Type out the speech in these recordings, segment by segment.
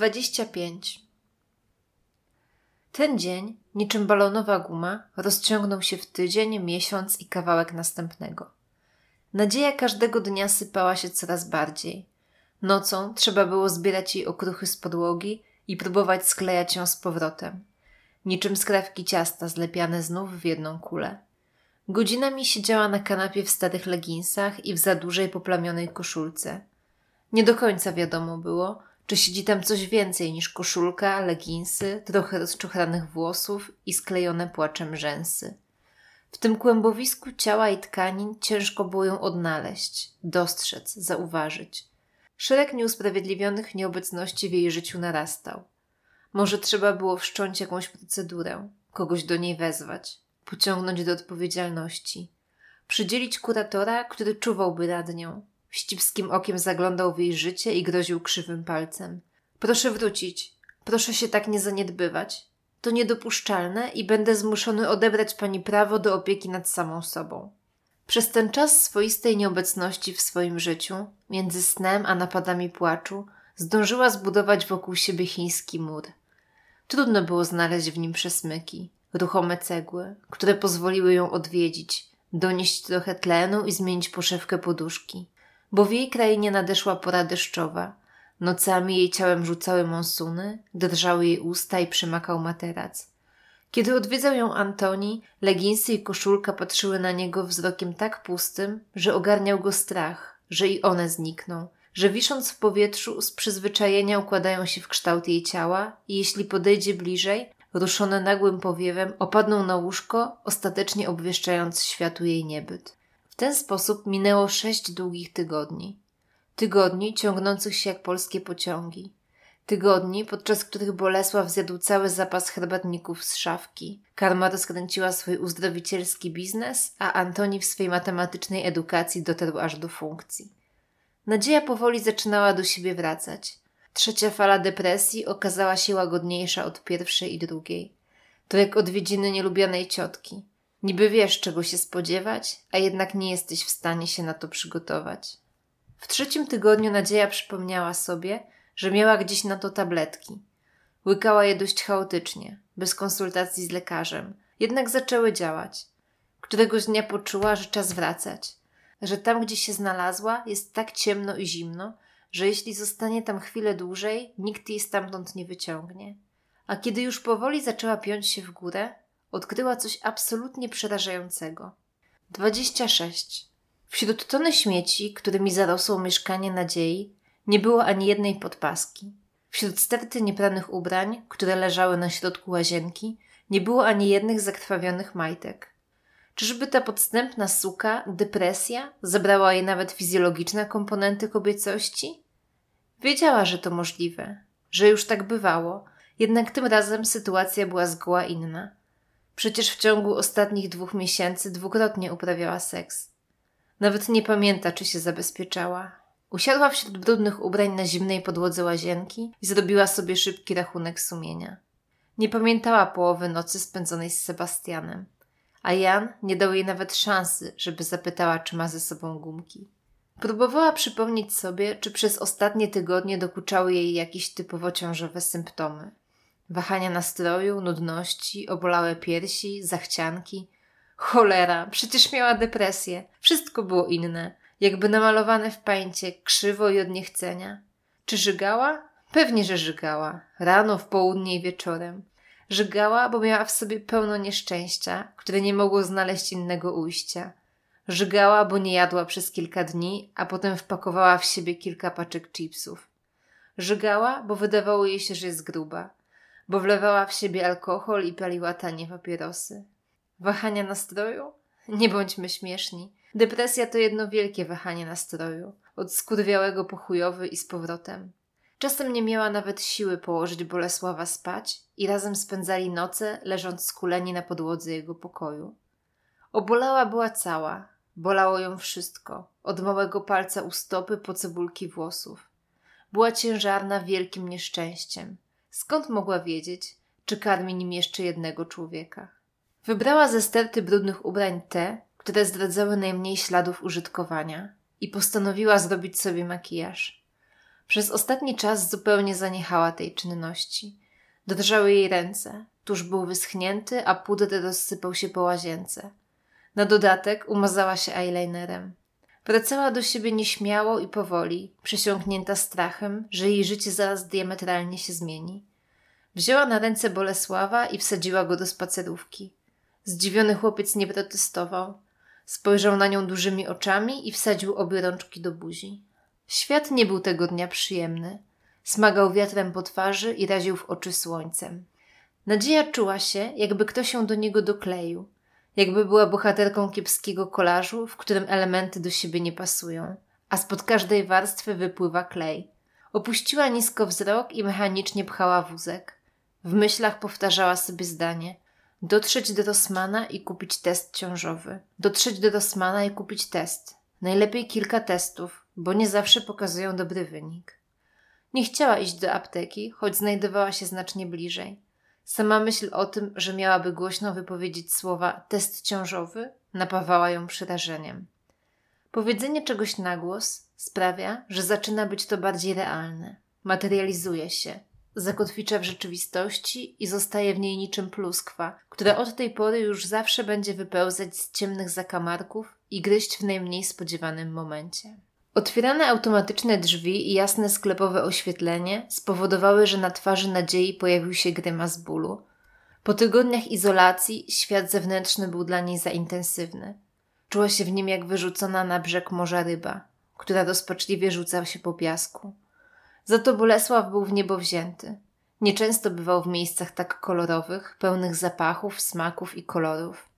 25. Ten dzień, niczym balonowa guma, rozciągnął się w tydzień, miesiąc i kawałek następnego. Nadzieja każdego dnia sypała się coraz bardziej. Nocą trzeba było zbierać jej okruchy z podłogi i próbować sklejać ją z powrotem. Niczym skrawki ciasta zlepiane znów w jedną kulę. Godzinami siedziała na kanapie w starych leginsach i w za dużej poplamionej koszulce. Nie do końca wiadomo było, czy siedzi tam coś więcej niż koszulka, leginsy, trochę rozczochranych włosów i sklejone płaczem rzęsy. W tym kłębowisku ciała i tkanin ciężko było ją odnaleźć, dostrzec, zauważyć. Szereg nieusprawiedliwionych nieobecności w jej życiu narastał. Może trzeba było wszcząć jakąś procedurę, kogoś do niej wezwać, pociągnąć do odpowiedzialności, przydzielić kuratora, który czuwałby nad nią, Wścibskim okiem zaglądał w jej życie i groził krzywym palcem. Proszę wrócić. Proszę się tak nie zaniedbywać. To niedopuszczalne i będę zmuszony odebrać pani prawo do opieki nad samą sobą. Przez ten czas swoistej nieobecności w swoim życiu, między snem a napadami płaczu, zdążyła zbudować wokół siebie chiński mur. Trudno było znaleźć w nim przesmyki, ruchome cegły, które pozwoliły ją odwiedzić, donieść trochę tlenu i zmienić poszewkę poduszki bo w jej krainie nadeszła pora deszczowa. Nocami jej ciałem rzucały monsuny, drżały jej usta i przymakał materac. Kiedy odwiedzał ją Antoni, leginsy i koszulka patrzyły na niego wzrokiem tak pustym, że ogarniał go strach, że i one znikną, że wisząc w powietrzu z przyzwyczajenia układają się w kształt jej ciała i jeśli podejdzie bliżej, ruszone nagłym powiewem, opadną na łóżko, ostatecznie obwieszczając światu jej niebyt ten sposób minęło sześć długich tygodni. Tygodni ciągnących się jak polskie pociągi. Tygodni, podczas których Bolesław zjadł cały zapas herbatników z szafki. Karma rozkręciła swój uzdrowicielski biznes, a Antoni w swej matematycznej edukacji dotarł aż do funkcji. Nadzieja powoli zaczynała do siebie wracać. Trzecia fala depresji okazała się łagodniejsza od pierwszej i drugiej. To jak odwiedziny nielubianej ciotki. Niby wiesz, czego się spodziewać, a jednak nie jesteś w stanie się na to przygotować. W trzecim tygodniu Nadzieja przypomniała sobie, że miała gdzieś na to tabletki. Łykała je dość chaotycznie, bez konsultacji z lekarzem, jednak zaczęły działać. Któregoś dnia poczuła, że czas wracać, że tam, gdzie się znalazła, jest tak ciemno i zimno, że jeśli zostanie tam chwilę dłużej, nikt jej stamtąd nie wyciągnie. A kiedy już powoli zaczęła piąć się w górę, odkryła coś absolutnie przerażającego. 26. Wśród tony śmieci, którymi zarosło mieszkanie nadziei, nie było ani jednej podpaski. Wśród sterty niepranych ubrań, które leżały na środku łazienki, nie było ani jednych zakrwawionych majtek. Czyżby ta podstępna suka, depresja, zabrała jej nawet fizjologiczne komponenty kobiecości? Wiedziała, że to możliwe, że już tak bywało, jednak tym razem sytuacja była zgoła inna. Przecież w ciągu ostatnich dwóch miesięcy dwukrotnie uprawiała seks. Nawet nie pamięta, czy się zabezpieczała. Usiadła wśród brudnych ubrań na zimnej podłodze łazienki i zrobiła sobie szybki rachunek sumienia. Nie pamiętała połowy nocy spędzonej z Sebastianem, a Jan nie dał jej nawet szansy, żeby zapytała, czy ma ze sobą gumki. Próbowała przypomnieć sobie, czy przez ostatnie tygodnie dokuczały jej jakieś typowo ciążowe symptomy. Wahania nastroju, nudności, obolałe piersi, zachcianki. Cholera, przecież miała depresję. Wszystko było inne, jakby namalowane w pańcie, krzywo i od niechcenia. Czy żygała? Pewnie, że żygała. Rano, w południe i wieczorem. Żygała, bo miała w sobie pełno nieszczęścia, które nie mogło znaleźć innego ujścia. Żygała, bo nie jadła przez kilka dni, a potem wpakowała w siebie kilka paczek chipsów. Żygała, bo wydawało jej się, że jest gruba bo wlewała w siebie alkohol i paliła tanie papierosy. Wahania nastroju? Nie bądźmy śmieszni. Depresja to jedno wielkie wahanie nastroju, od skurwiałego po chujowy i z powrotem. Czasem nie miała nawet siły położyć Bolesława spać i razem spędzali noce, leżąc skuleni na podłodze jego pokoju. Obolała była cała, bolało ją wszystko, od małego palca u stopy po cebulki włosów. Była ciężarna wielkim nieszczęściem – Skąd mogła wiedzieć, czy karmi nim jeszcze jednego człowieka? Wybrała ze sterty brudnych ubrań te, które zdradzały najmniej śladów użytkowania i postanowiła zrobić sobie makijaż. Przez ostatni czas zupełnie zaniechała tej czynności. Drżały jej ręce, tuż był wyschnięty, a puder rozsypał się po łazience. Na dodatek umazała się eyelinerem. Wracała do siebie nieśmiało i powoli, przesiąknięta strachem, że jej życie zaraz diametralnie się zmieni. Wzięła na ręce Bolesława i wsadziła go do spacerówki. Zdziwiony chłopiec nie protestował. Spojrzał na nią dużymi oczami i wsadził obie rączki do buzi. Świat nie był tego dnia przyjemny. Smagał wiatrem po twarzy i raził w oczy słońcem. Nadzieja czuła się, jakby ktoś ją do niego dokleił, jakby była bohaterką kiepskiego kolażu, w którym elementy do siebie nie pasują, a spod każdej warstwy wypływa klej. Opuściła nisko wzrok i mechanicznie pchała wózek. W myślach powtarzała sobie zdanie: dotrzeć do Rosmana i kupić test ciążowy. Dotrzeć do Rosmana i kupić test. Najlepiej kilka testów, bo nie zawsze pokazują dobry wynik. Nie chciała iść do apteki, choć znajdowała się znacznie bliżej. Sama myśl o tym, że miałaby głośno wypowiedzieć słowa test ciążowy, napawała ją przerażeniem. Powiedzenie czegoś na głos sprawia, że zaczyna być to bardziej realne. Materializuje się, zakotwicza w rzeczywistości i zostaje w niej niczym pluskwa, która od tej pory już zawsze będzie wypełzać z ciemnych zakamarków i gryźć w najmniej spodziewanym momencie. Otwierane automatyczne drzwi i jasne sklepowe oświetlenie spowodowały, że na twarzy nadziei pojawił się grymas bólu. Po tygodniach izolacji świat zewnętrzny był dla niej za intensywny. Czuła się w nim jak wyrzucona na brzeg morza ryba, która rozpaczliwie rzucała się po piasku. Za to Bolesław był w niebo wzięty. Nieczęsto bywał w miejscach tak kolorowych, pełnych zapachów, smaków i kolorów.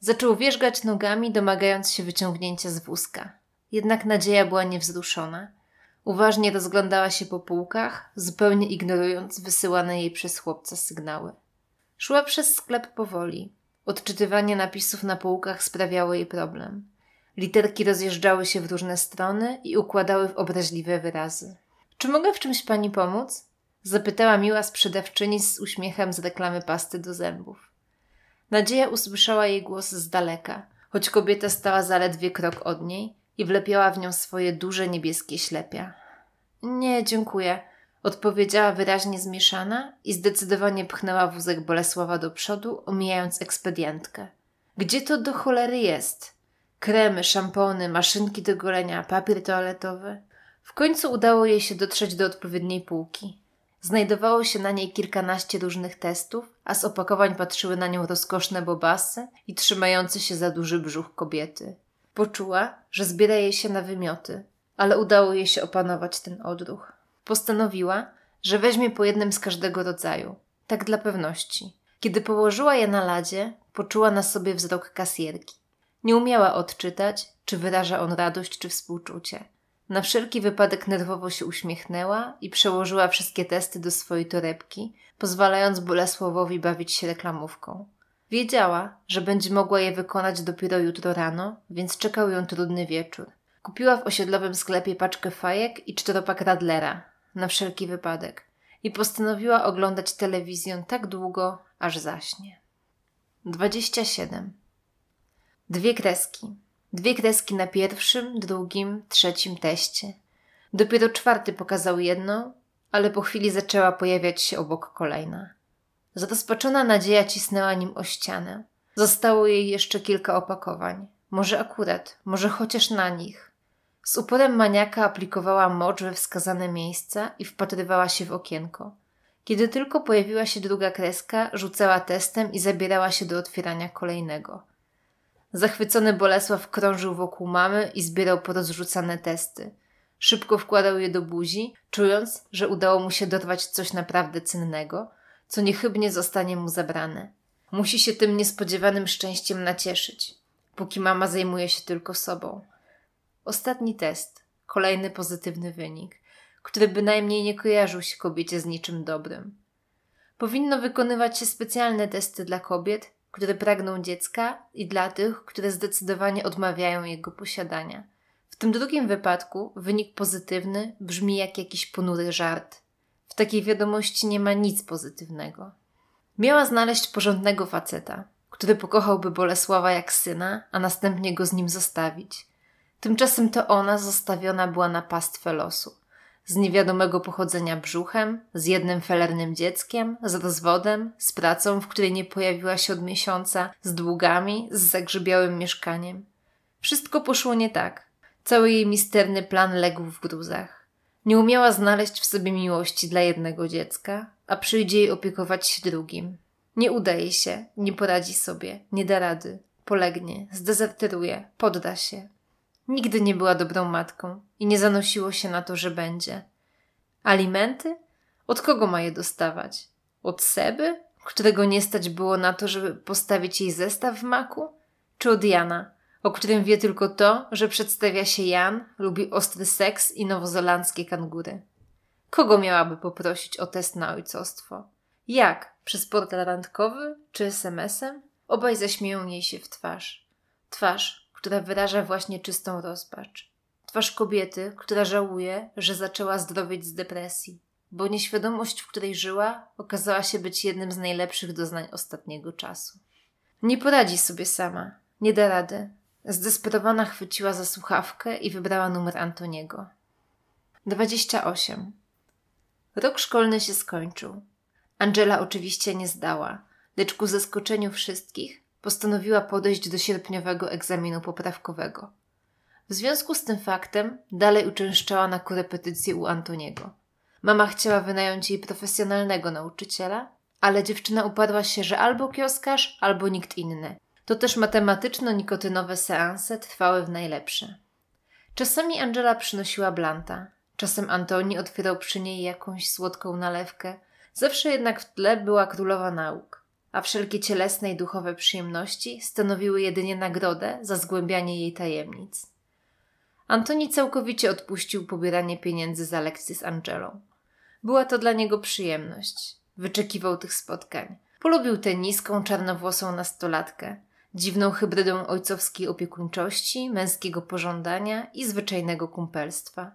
Zaczął wierzgać nogami, domagając się wyciągnięcia z wózka. Jednak nadzieja była niewzruszona. Uważnie rozglądała się po półkach, zupełnie ignorując wysyłane jej przez chłopca sygnały. Szła przez sklep powoli. Odczytywanie napisów na półkach sprawiało jej problem. Literki rozjeżdżały się w różne strony i układały w obraźliwe wyrazy. Czy mogę w czymś pani pomóc? Zapytała miła sprzedawczyni z uśmiechem z reklamy pasty do zębów. Nadzieja usłyszała jej głos z daleka, choć kobieta stała zaledwie krok od niej i wlepiała w nią swoje duże niebieskie ślepia. Nie, dziękuję, odpowiedziała wyraźnie zmieszana i zdecydowanie pchnęła wózek Bolesława do przodu, omijając ekspedientkę. Gdzie to do cholery jest? Kremy, szampony, maszynki do golenia, papier toaletowy. W końcu udało jej się dotrzeć do odpowiedniej półki. Znajdowało się na niej kilkanaście różnych testów, a z opakowań patrzyły na nią rozkoszne bobasy i trzymające się za duży brzuch kobiety. Poczuła, że zbiera jej się na wymioty, ale udało jej się opanować ten odruch. Postanowiła, że weźmie po jednym z każdego rodzaju, tak dla pewności. Kiedy położyła je na ladzie, poczuła na sobie wzrok kasjerki. Nie umiała odczytać, czy wyraża on radość czy współczucie. Na wszelki wypadek nerwowo się uśmiechnęła i przełożyła wszystkie testy do swojej torebki, pozwalając Bolesławowi bawić się reklamówką. Wiedziała, że będzie mogła je wykonać dopiero jutro rano, więc czekał ją trudny wieczór. Kupiła w osiedlowym sklepie paczkę fajek i czteropak Radlera, na wszelki wypadek, i postanowiła oglądać telewizję tak długo, aż zaśnie. 27. Dwie kreski. Dwie kreski na pierwszym, drugim, trzecim teście. Dopiero czwarty pokazał jedną, ale po chwili zaczęła pojawiać się obok kolejna. Zrozpaczona nadzieja cisnęła nim o ścianę. Zostało jej jeszcze kilka opakowań. Może akurat, może chociaż na nich. Z uporem maniaka aplikowała mocz we wskazane miejsca i wpatrywała się w okienko. Kiedy tylko pojawiła się druga kreska, rzucała testem i zabierała się do otwierania kolejnego. Zachwycony Bolesław krążył wokół mamy i zbierał porozrzucane testy. Szybko wkładał je do buzi, czując, że udało mu się dorwać coś naprawdę cennego – co niechybnie zostanie mu zabrane. Musi się tym niespodziewanym szczęściem nacieszyć, póki mama zajmuje się tylko sobą. Ostatni test, kolejny pozytywny wynik, który bynajmniej nie kojarzył się kobiecie z niczym dobrym. Powinno wykonywać się specjalne testy dla kobiet, które pragną dziecka i dla tych, które zdecydowanie odmawiają jego posiadania. W tym drugim wypadku wynik pozytywny brzmi jak jakiś ponury żart – takiej wiadomości nie ma nic pozytywnego. Miała znaleźć porządnego faceta, który pokochałby Bolesława jak syna, a następnie go z nim zostawić. Tymczasem to ona zostawiona była na pastwę losu. z niewiadomego pochodzenia brzuchem, z jednym felernym dzieckiem, z rozwodem, z pracą, w której nie pojawiła się od miesiąca, z długami, z zagrzybiałym mieszkaniem. Wszystko poszło nie tak. Cały jej misterny plan legł w gruzach. Nie umiała znaleźć w sobie miłości dla jednego dziecka, a przyjdzie jej opiekować się drugim. Nie udaje się, nie poradzi sobie, nie da rady, polegnie, zdezerteruje, podda się. Nigdy nie była dobrą matką i nie zanosiło się na to, że będzie. Alimenty? Od kogo ma je dostawać? Od Seby, którego nie stać było na to, żeby postawić jej zestaw w maku? Czy od Jana, o którym wie tylko to, że przedstawia się Jan, lubi ostry seks i nowozelandzkie kangury? Kogo miałaby poprosić o test na ojcostwo? Jak? Przez portal randkowy czy SMS-em? Obaj zaśmieją jej się w twarz. Twarz, która wyraża właśnie czystą rozpacz. Twarz kobiety, która żałuje, że zaczęła zdrowieć z depresji, bo nieświadomość, w której żyła, okazała się być jednym z najlepszych doznań ostatniego czasu. Nie poradzi sobie sama, nie da rady. Zdesperowana chwyciła za słuchawkę i wybrała numer Antoniego. 28. Rok szkolny się skończył. Angela oczywiście nie zdała, lecz ku zaskoczeniu wszystkich postanowiła podejść do sierpniowego egzaminu poprawkowego. W związku z tym faktem dalej uczęszczała na korepetycję u Antoniego. Mama chciała wynająć jej profesjonalnego nauczyciela, ale dziewczyna uparła się, że albo kioskarz, albo nikt inny. To też matematyczno-nikotynowe seanse trwały w najlepsze. Czasami Angela przynosiła blanta, czasem Antoni otwierał przy niej jakąś słodką nalewkę, zawsze jednak w tle była królowa nauk a wszelkie cielesne i duchowe przyjemności stanowiły jedynie nagrodę za zgłębianie jej tajemnic. Antoni całkowicie odpuścił pobieranie pieniędzy za lekcje z Angelą. Była to dla niego przyjemność. Wyczekiwał tych spotkań. Polubił tę niską, czarnowłosą nastolatkę, dziwną hybrydą ojcowskiej opiekuńczości, męskiego pożądania i zwyczajnego kumpelstwa.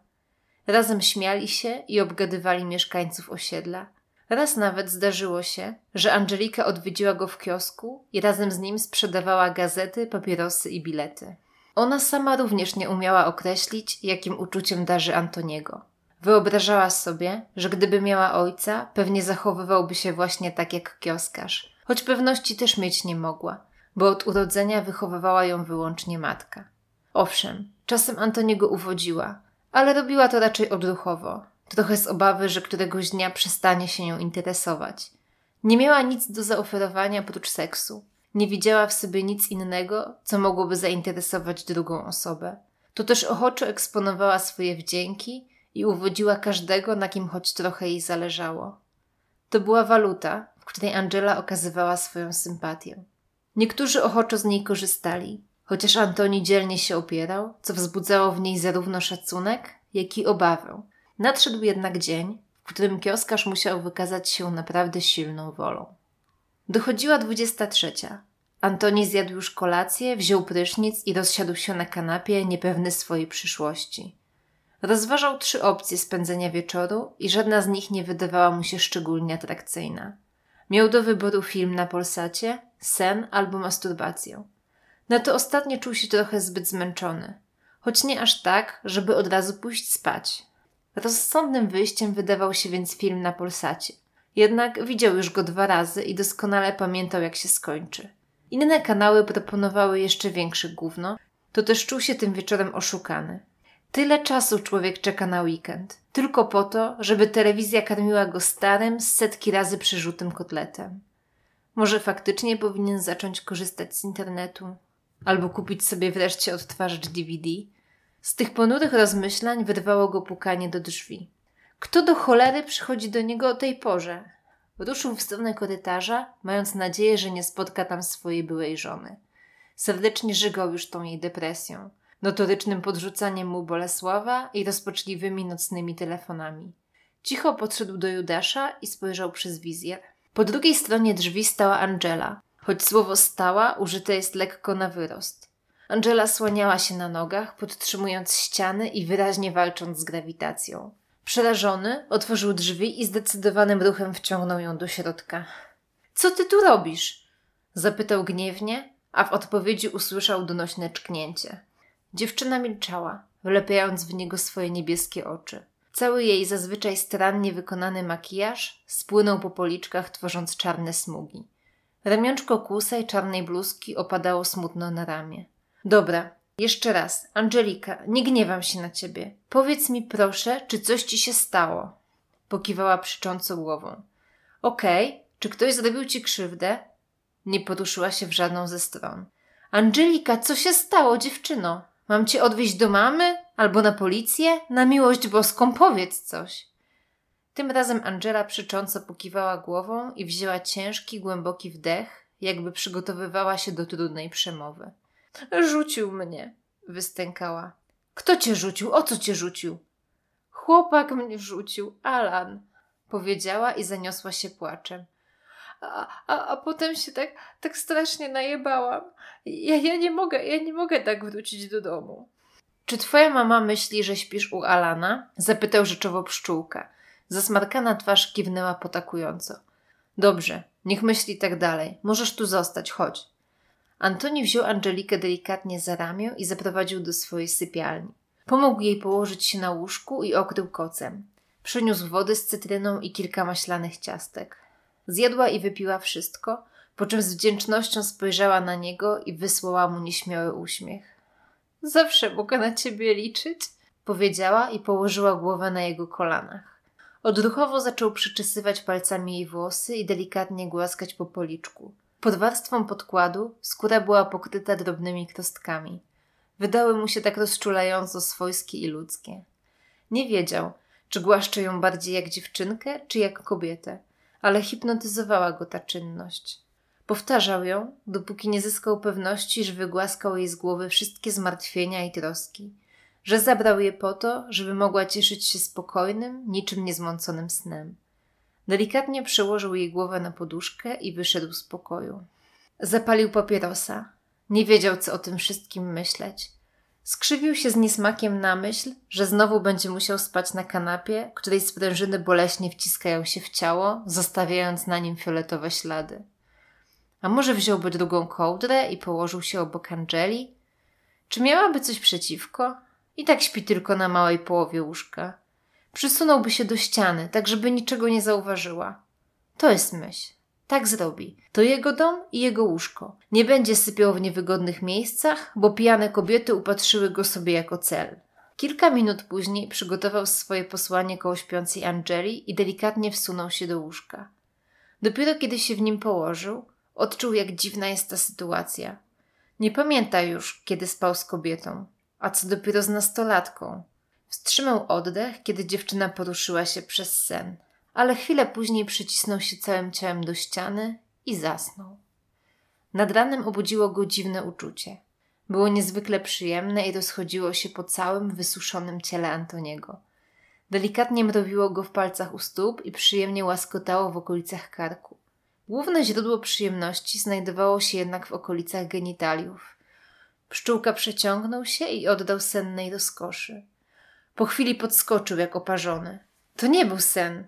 Razem śmiali się i obgadywali mieszkańców osiedla – Raz nawet zdarzyło się, że Angelika odwiedziła go w kiosku i razem z nim sprzedawała gazety, papierosy i bilety. Ona sama również nie umiała określić, jakim uczuciem darzy Antoniego. Wyobrażała sobie, że gdyby miała ojca, pewnie zachowywałby się właśnie tak jak kioskarz, choć pewności też mieć nie mogła, bo od urodzenia wychowywała ją wyłącznie matka. Owszem, czasem Antoniego uwodziła, ale robiła to raczej odruchowo, trochę z obawy, że któregoś dnia przestanie się nią interesować. Nie miała nic do zaoferowania prócz seksu. Nie widziała w sobie nic innego, co mogłoby zainteresować drugą osobę. To też ochoczo eksponowała swoje wdzięki i uwodziła każdego, na kim choć trochę jej zależało. To była waluta, w której Angela okazywała swoją sympatię. Niektórzy ochoczo z niej korzystali, chociaż Antoni dzielnie się opierał, co wzbudzało w niej zarówno szacunek, jak i obawę, Nadszedł jednak dzień, w którym kioskarz musiał wykazać się naprawdę silną wolą. Dochodziła dwudziesta trzecia. Antoni zjadł już kolację, wziął prysznic i rozsiadł się na kanapie, niepewny swojej przyszłości. Rozważał trzy opcje spędzenia wieczoru i żadna z nich nie wydawała mu się szczególnie atrakcyjna. Miał do wyboru film na Polsacie, sen albo masturbację. Na to ostatnie czuł się trochę zbyt zmęczony, choć nie aż tak, żeby od razu pójść spać. Rozsądnym wyjściem wydawał się więc film na Polsacie. Jednak widział już go dwa razy i doskonale pamiętał, jak się skończy. Inne kanały proponowały jeszcze większe gówno, to też czuł się tym wieczorem oszukany. Tyle czasu człowiek czeka na weekend, tylko po to, żeby telewizja karmiła go starym, setki razy przerzutym kotletem. Może faktycznie powinien zacząć korzystać z internetu, albo kupić sobie wreszcie odtwarzacz DVD, z tych ponurych rozmyślań wyrwało go pukanie do drzwi. Kto do cholery przychodzi do niego o tej porze? Ruszył w stronę korytarza, mając nadzieję, że nie spotka tam swojej byłej żony. Serdecznie żygał już tą jej depresją, notorycznym podrzucaniem mu Bolesława i rozpaczliwymi nocnymi telefonami. Cicho podszedł do Judasza i spojrzał przez wizjer. Po drugiej stronie drzwi stała Angela, choć słowo stała użyte jest lekko na wyrost. Angela słaniała się na nogach, podtrzymując ściany i wyraźnie walcząc z grawitacją. Przerażony, otworzył drzwi i zdecydowanym ruchem wciągnął ją do środka. Co ty tu robisz? zapytał gniewnie, a w odpowiedzi usłyszał donośne czknięcie. Dziewczyna milczała, wlepiając w niego swoje niebieskie oczy. Cały jej zazwyczaj starannie wykonany makijaż spłynął po policzkach, tworząc czarne smugi. Ramionczko kłusej czarnej bluzki opadało smutno na ramię. Dobra, jeszcze raz. Angelika, nie gniewam się na ciebie. Powiedz mi proszę, czy coś ci się stało? Pokiwała przycząco głową. Okej, okay. czy ktoś zrobił ci krzywdę? Nie poruszyła się w żadną ze stron. Angelika, co się stało, dziewczyno? Mam cię odwieźć do mamy? Albo na policję? Na miłość boską powiedz coś. Tym razem Angela przycząco pokiwała głową i wzięła ciężki, głęboki wdech, jakby przygotowywała się do trudnej przemowy. Rzucił mnie, wystękała. Kto cię rzucił? O co cię rzucił? Chłopak mnie rzucił, Alan, powiedziała i zaniosła się płaczem. A, a, a potem się tak, tak strasznie najebałam. Ja, ja nie mogę, ja nie mogę tak wrócić do domu. Czy twoja mama myśli, że śpisz u Alana? Zapytał rzeczowo pszczółka. Zasmarkana twarz kiwnęła potakująco. Dobrze, niech myśli tak dalej. Możesz tu zostać, chodź. Antoni wziął Angelikę delikatnie za ramię i zaprowadził do swojej sypialni. Pomógł jej położyć się na łóżku i okrył kocem. Przyniósł wody z cytryną i kilka maślanych ciastek. Zjadła i wypiła wszystko, po czym z wdzięcznością spojrzała na niego i wysłała mu nieśmiały uśmiech. Zawsze mogę na ciebie liczyć, powiedziała i położyła głowę na jego kolanach. Odruchowo zaczął przyczesywać palcami jej włosy i delikatnie głaskać po policzku. Pod warstwą podkładu skóra była pokryta drobnymi krostkami. Wydały mu się tak rozczulająco swojskie i ludzkie. Nie wiedział, czy głaszcze ją bardziej jak dziewczynkę, czy jak kobietę, ale hipnotyzowała go ta czynność. Powtarzał ją, dopóki nie zyskał pewności, że wygłaskał jej z głowy wszystkie zmartwienia i troski, że zabrał je po to, żeby mogła cieszyć się spokojnym, niczym niezmąconym snem. Delikatnie przełożył jej głowę na poduszkę i wyszedł z pokoju. Zapalił papierosa. Nie wiedział, co o tym wszystkim myśleć. Skrzywił się z niesmakiem na myśl, że znowu będzie musiał spać na kanapie, której sprężyny boleśnie wciskają się w ciało, zostawiając na nim fioletowe ślady. A może wziąłby drugą kołdrę i położył się obok Angeli? Czy miałaby coś przeciwko? I tak śpi tylko na małej połowie łóżka. Przysunąłby się do ściany, tak żeby niczego nie zauważyła. To jest myśl. Tak zrobi. To jego dom i jego łóżko. Nie będzie sypiał w niewygodnych miejscach, bo pijane kobiety upatrzyły go sobie jako cel. Kilka minut później przygotował swoje posłanie koło śpiącej Angeli i delikatnie wsunął się do łóżka. Dopiero kiedy się w nim położył, odczuł, jak dziwna jest ta sytuacja. Nie pamięta już, kiedy spał z kobietą, a co dopiero z nastolatką. Wstrzymał oddech, kiedy dziewczyna poruszyła się przez sen, ale chwilę później przycisnął się całym ciałem do ściany i zasnął. Nad ranem obudziło go dziwne uczucie. Było niezwykle przyjemne i rozchodziło się po całym wysuszonym ciele Antoniego. Delikatnie mrowiło go w palcach u stóp i przyjemnie łaskotało w okolicach karku. Główne źródło przyjemności znajdowało się jednak w okolicach genitaliów. Pszczółka przeciągnął się i oddał sennej rozkoszy. Po chwili podskoczył jak oparzony. To nie był sen.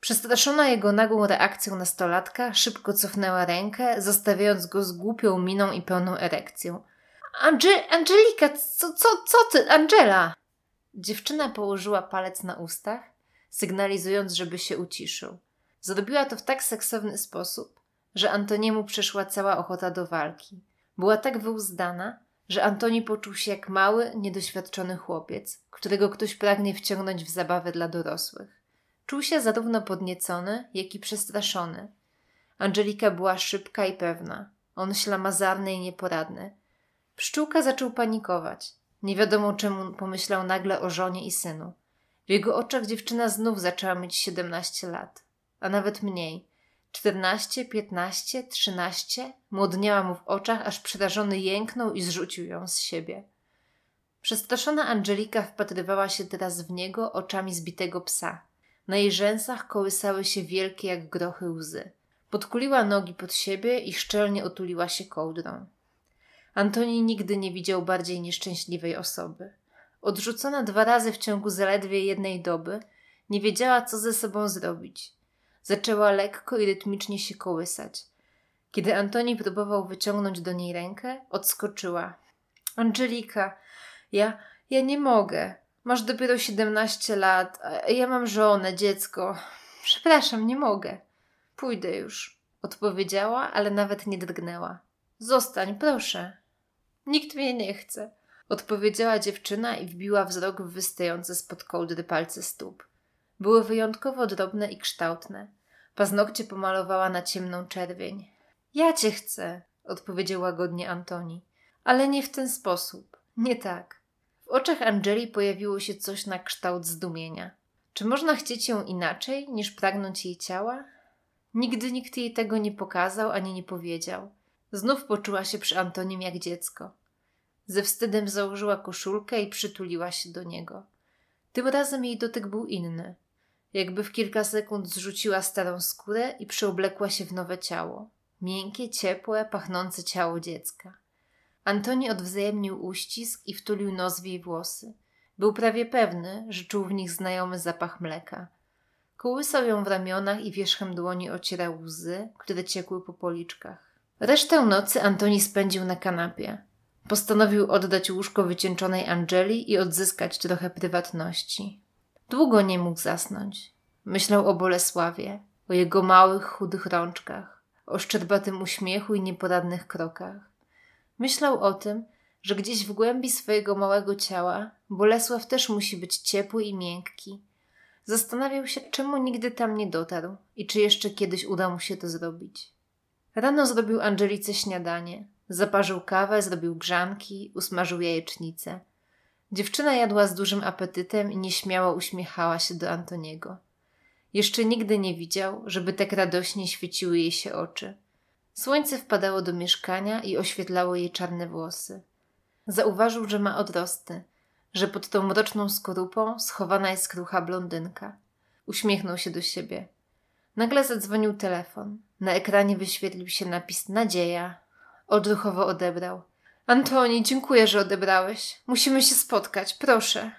Przestraszona jego nagłą reakcją nastolatka, szybko cofnęła rękę, zostawiając go z głupią miną i pełną erekcją. Ange Angelika, co, co, co ty, Angela? Dziewczyna położyła palec na ustach, sygnalizując, żeby się uciszył. Zrobiła to w tak seksowny sposób, że Antoniemu przeszła cała ochota do walki. Była tak wyuzdana, że Antoni poczuł się jak mały, niedoświadczony chłopiec, którego ktoś pragnie wciągnąć w zabawę dla dorosłych. Czuł się zarówno podniecony, jak i przestraszony. Angelika była szybka i pewna, on ślamazarny i nieporadny. Pszczółka zaczął panikować. Nie wiadomo czemu pomyślał nagle o żonie i synu. W jego oczach dziewczyna znów zaczęła mieć siedemnaście lat, a nawet mniej. Czternaście, piętnaście, trzynaście młodniała mu w oczach, aż przerażony jęknął i zrzucił ją z siebie. Przestraszona Angelika wpatrywała się teraz w niego oczami zbitego psa. Na jej rzęsach kołysały się wielkie jak grochy łzy. Podkuliła nogi pod siebie i szczelnie otuliła się kołdrą. Antoni nigdy nie widział bardziej nieszczęśliwej osoby. Odrzucona dwa razy w ciągu zaledwie jednej doby, nie wiedziała, co ze sobą zrobić. Zaczęła lekko i rytmicznie się kołysać. Kiedy Antoni próbował wyciągnąć do niej rękę, odskoczyła. Angelika, ja, ja nie mogę, Masz dopiero 17 lat, a ja mam żonę, dziecko. Przepraszam, nie mogę. Pójdę już, odpowiedziała, ale nawet nie drgnęła. Zostań, proszę. Nikt mnie nie chce, odpowiedziała dziewczyna i wbiła wzrok w wystające spod kołdry palce stóp. Były wyjątkowo drobne i kształtne. Paznokcie pomalowała na ciemną czerwień. Ja cię chcę, odpowiedział łagodnie Antoni. Ale nie w ten sposób. Nie tak. W oczach Angeli pojawiło się coś na kształt zdumienia. Czy można chcieć ją inaczej, niż pragnąć jej ciała? Nigdy nikt jej tego nie pokazał ani nie powiedział. Znów poczuła się przy Antonim jak dziecko. Ze wstydem założyła koszulkę i przytuliła się do niego. Tym razem jej dotyk był inny. Jakby w kilka sekund zrzuciła starą skórę i przeoblekła się w nowe ciało. Miękkie, ciepłe, pachnące ciało dziecka. Antoni odwzajemnił uścisk i wtulił nos w jej włosy. Był prawie pewny, że czuł w nich znajomy zapach mleka. Kołysał ją w ramionach i wierzchem dłoni ocierał łzy, które ciekły po policzkach. Resztę nocy Antoni spędził na kanapie. Postanowił oddać łóżko wycieńczonej Angeli i odzyskać trochę prywatności. Długo nie mógł zasnąć. Myślał o Bolesławie, o jego małych, chudych rączkach, o szczerbatym uśmiechu i nieporadnych krokach. Myślał o tym, że gdzieś w głębi swojego małego ciała Bolesław też musi być ciepły i miękki. Zastanawiał się, czemu nigdy tam nie dotarł i czy jeszcze kiedyś uda mu się to zrobić. Rano zrobił Angelice śniadanie. Zaparzył kawę, zrobił grzanki, usmażył jajecznicę. Dziewczyna jadła z dużym apetytem i nieśmiało uśmiechała się do Antoniego. Jeszcze nigdy nie widział, żeby tak radośnie świeciły jej się oczy. Słońce wpadało do mieszkania i oświetlało jej czarne włosy. Zauważył, że ma odrosty, że pod tą mroczną skorupą schowana jest krucha blondynka. Uśmiechnął się do siebie. Nagle zadzwonił telefon. Na ekranie wyświetlił się napis Nadzieja. Odruchowo odebrał. Antoni, dziękuję, że odebrałeś. Musimy się spotkać, proszę.